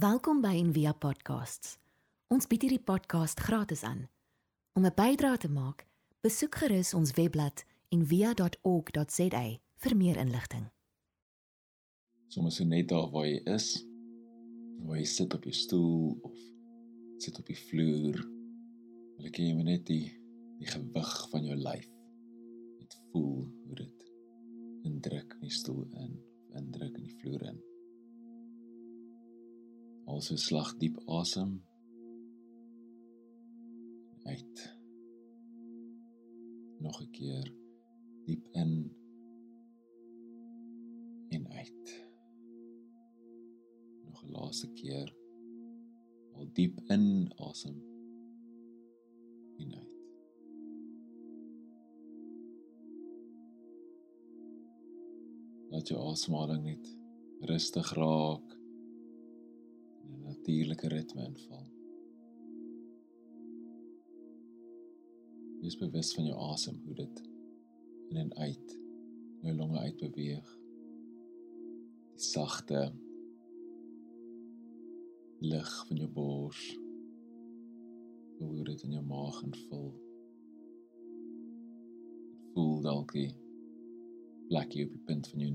Welkom by Envia Podcasts. Ons bied hierdie podcast gratis aan. Om 'n bydrae te maak, besoek gerus ons webblad en via.org.za vir meer inligting. Sommige so net daar waar jy is, waar jy sit op jou stoel of sit op die vloer, wil ek jy net die die gewig van jou lyf net voel hoe dit indruk in die stoel in, indruk in die vloer in. Also slag diep asem uit. Nog 'n keer diep in en uit. Nog 'n laaste keer. Al diep in asem en uit. Laat jou asemhaling net rustig raak natuurlike ritme inval. Wees bewus van jou asem, hoe dit in en uit jou longe uitbeweeg. Die sagte lig van jou bors hoe dit in jou maag invul. Voel dalk die plekkie op die punt van jou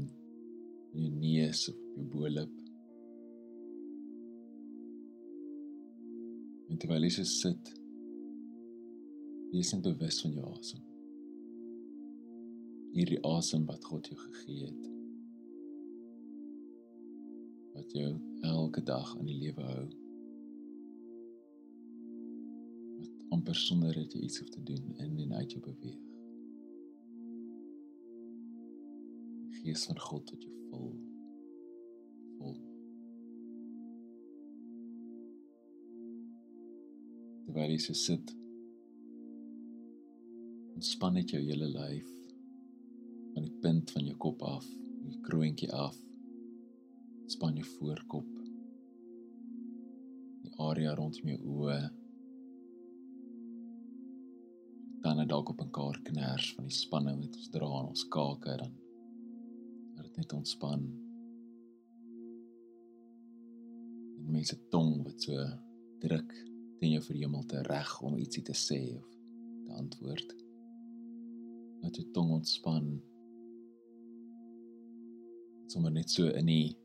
van jou neus of op jou bo-lip. En terwyl jy so sit, wees net bewus van jou asem. Hierdie asem wat God jou gegee het. Wat jou elke dag aan die lewe hou. Wat amper sonder dat jy iets hoef te doen in en uit jou beweeg. Die gees van God wat jou vul. Terwyl jy sit, ontspan net jou hele lyf van die punt van jou kop af, die kroontjie af. Span jou voorkop. Die area rondom jou oë. Dan net dalk op 'n kaart kners van die spanning wat ons dra aan ons kake dan. Laat dit net ontspan. En mense tong wat so druk teen jou verhemelte reg om ietsie te sê of te antwoord. Laat jou tong ontspan sommer net so in die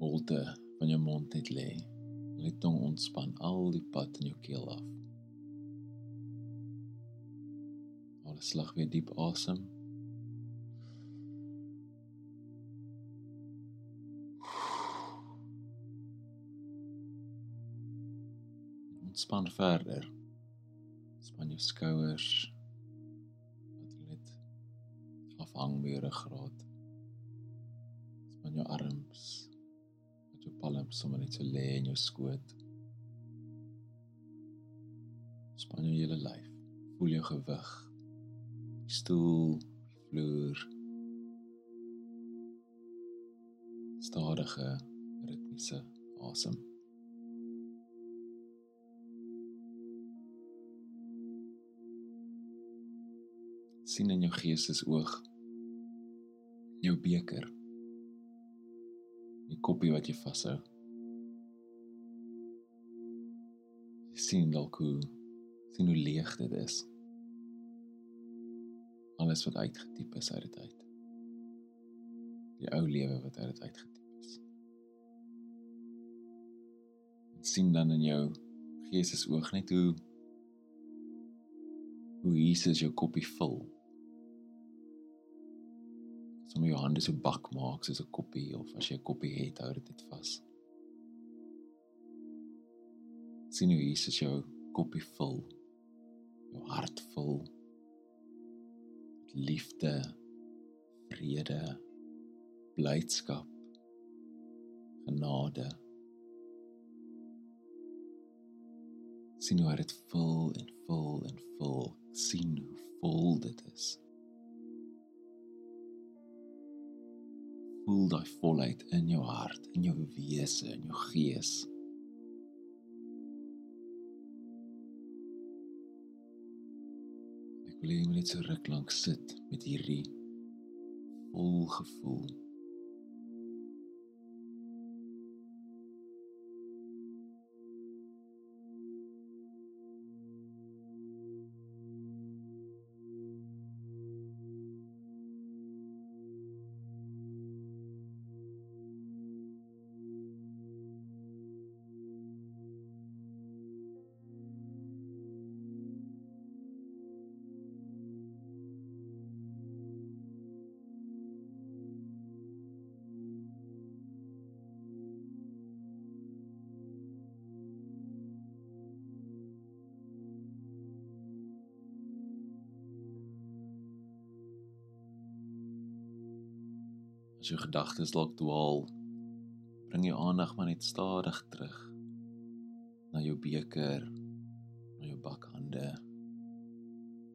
holte van jou mond net lê. Laat tong ontspan al die pad in jou keel af. Alles slag weer diep asem. Ontspan verder. Span jou skouers. Hulle net afhang by jou ruggraat van jou arms met jou palms sommer net so lê in jou skoot. Span jou hele lyf. Voel jou gewig. Die stoel, die vloer. Stadige ritmiese asem. Sien in jou geestesoog jou beker die koppie wat jy vashou. Jy sien dalk hoe sien hoe leeg dit is. Alles wat uitgetiep is uit dit uit. Die ou lewe wat uit dit uitgetiep is. En sien dan in jou geestesoog net hoe hoe Jesus jou koppie vul sommer jou hande so bak maak soos 'n koppie of as jy 'n koppie het, hou dit vas. Sien hoe Jesus jou koppie vul. Jou hart vul met liefde, vrede, blydskap, genade. Sien hoe dit vul en vul en vul. Sien hoe vol dit is. Voel daai volheid in jou hart, in jou wese, in jou gees. Ek wil hê jy moet net so ruk lank sit met hierdie vol gevoel. As jou gedagtes dalk dwaal, bring jou aandag maar net stadig terug na jou beker, na jou bakhande,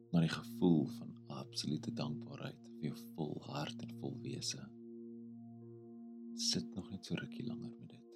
na die gevoel van absolute dankbaarheid vir jou vol hart en vol wese. Sit nog net so rukkie langer met dit.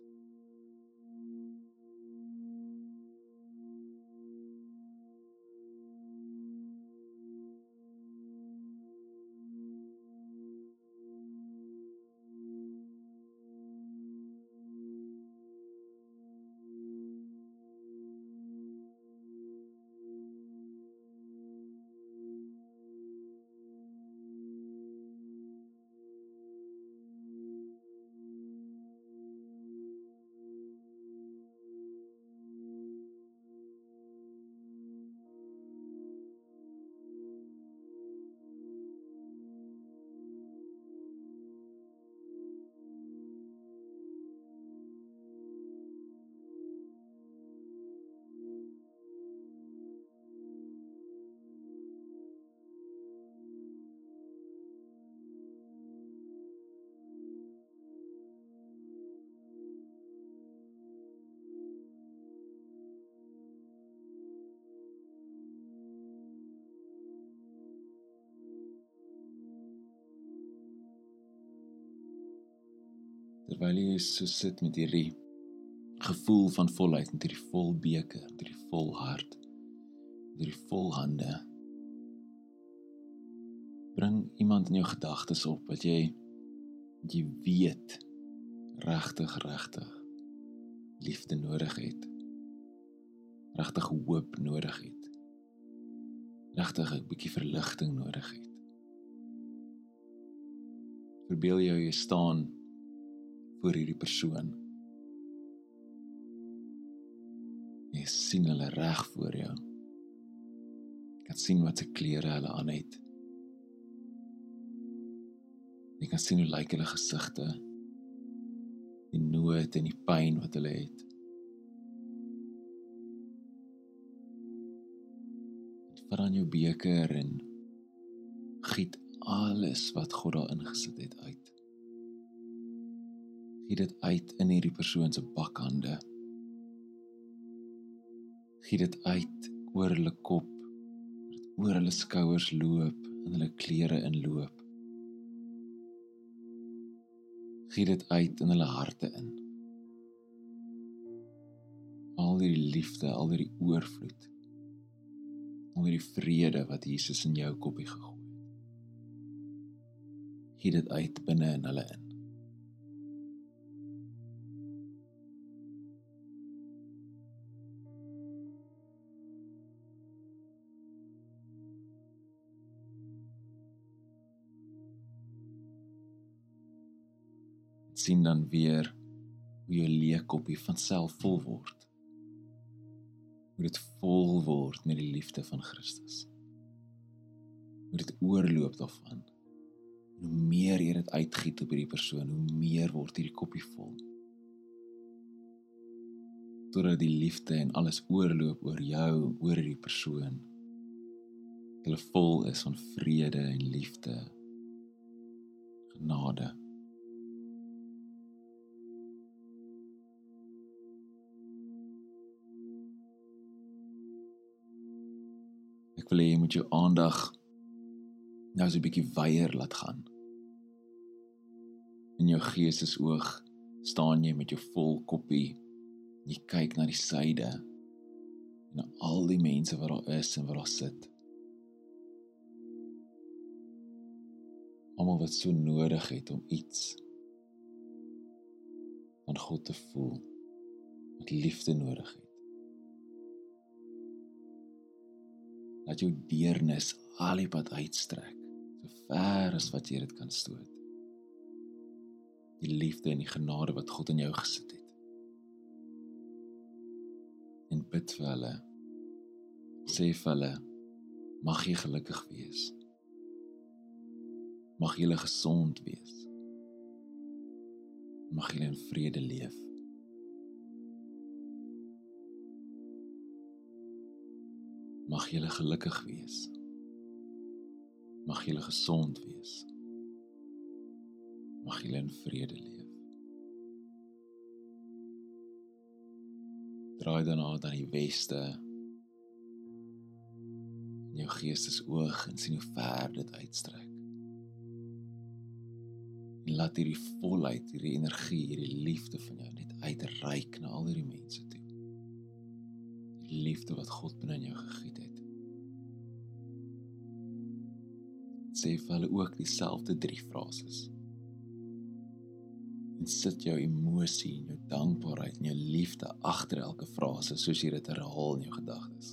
Terwyl jy so sit met hierdie gevoel van volheid met hierdie vol beker, met hierdie vol hart, met hierdie vol hande. Bring iemand in jou gedagtes op wat jy jy weet regtig regtig liefde nodig het. Regtig hoop nodig het. Regtig 'n bietjie verligting nodig het. Verbeel jou jy staan voor hierdie persoon. Jy sien hulle reg voor jou. Jy kan sien wat se klere hulle aan het. Jy kan sien hoe lyk hulle gesigte. Die nood en die pyn wat hulle het. Vat aan jou beker en giet alles wat God daarin gesit het uit gee dit uit in hierdie persoon se bakhande. Gee dit uit oor hulle kop, oor hulle skouers loop en hulle klere inloop. Gee dit uit in hulle harte in. Al die liefde, al die oorvloed. Al die vrede wat Jesus in jou koppie gegooi het. Gee dit uit binne in hulle in. Sien dan weer hoe jou leë koppie van self vol word. Hoe dit vol word met die liefde van Christus. Hoe dit oorloop daarvan. En hoe meer jy dit uitgiet op hierdie persoon, hoe meer word hierdie koppie vol. Totdat die liefde en alles oorloop oor jou, oor hierdie persoon. Hulle vol is van vrede en liefde. Genade. Ek wil hê jy moet jou aandag nou so 'n bietjie weier laat gaan. In jou geestesoog staan jy met jou vol koppie. Jy kyk na die syde na al die mense wat daar is en wat daar sit. Almal wat so nodig het om iets van God te voel. Wat liefde nodig het. Dat jou deernis al die pad uitstrek so ver as wat jy dit kan stoot. Die liefde en die genade wat God in jou gesit het. En bid vir hulle. Sê vir hulle mag jy gelukkig wees. Mag jy gesond wees. Mag jy in vrede leef Mag julle gelukkig wees. Mag julle gesond wees. Mag julle in vrede leef. Draai dan na die weste. In jou geestesoog en sien hoe ver dit uitstrek. En laat hierdie volheid, hierdie energie, hierdie liefde van jou net uitreik na al hierdie mense toe. Die liefde wat God binne in jou gegiet het. Sê vir hulle ook dieselfde drie frases en sit jou emosie en jou dankbaarheid en jou liefde agter elke frase soos jy dit herhaal in jou gedagtes.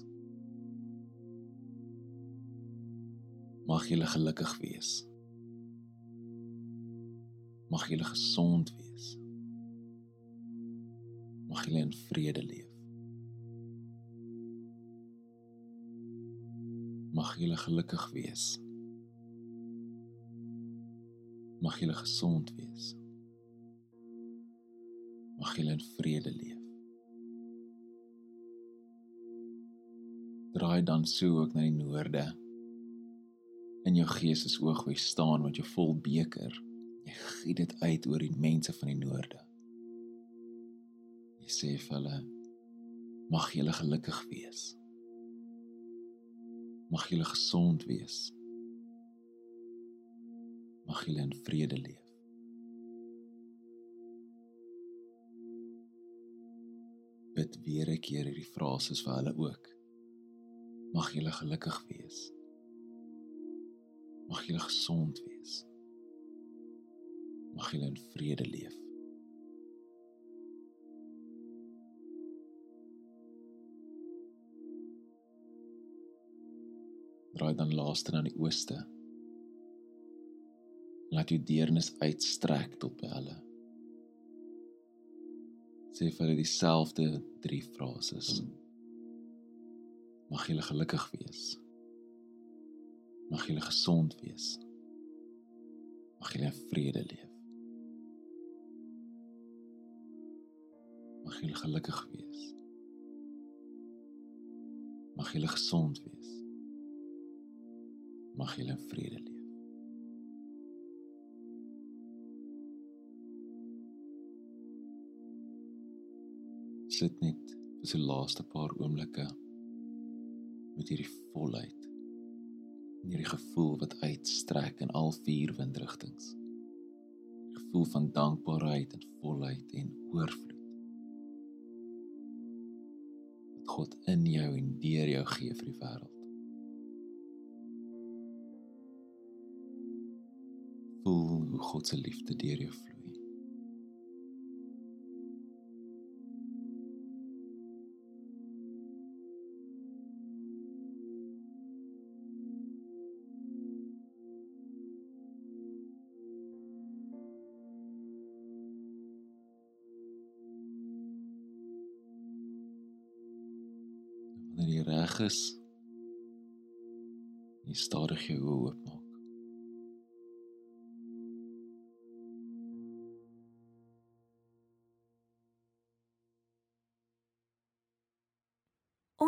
Mag jy gelukkig wees. Mag jy gesond wees. Mag jy in vrede leef. Mag jy gelukkig wees. Mag jy gesond wees mag jy in vrede leef. Draai dan so ook na die noorde. In jou gees is oog hoe staan met jou vol beker. Jy giet dit uit oor die mense van die noorde. Jy sê vir hulle mag julle gelukkig wees. Mag julle gesond wees. Mag julle in vrede leef. bid weer 'n keer hierdie frases vir hulle ook. Mag julle gelukkig wees. Mag julle gesond wees. Mag julle in vrede leef. Draai dan laaste na die ooste. Laat jou deernis uitstrek tot by hulle sê vir hulle dieselfde drie frases. Mag julle gelukkig wees. Mag julle gesond wees. Mag julle in vrede leef. Mag julle gelukkig wees. Mag julle gesond wees. Mag julle in vrede leef. sit net vir so laaste paar oomblikke met hierdie volheid en hierdie gevoel wat uitstrek in al vier windrigtings. Gevoel van dankbaarheid en volheid en oorvloed. Wat God in jou en deur jou gee vir die wêreld. Voel hoe God se liefde deur jou vloei. wanneer jy reg is, jy stadig jou oë oopmaak.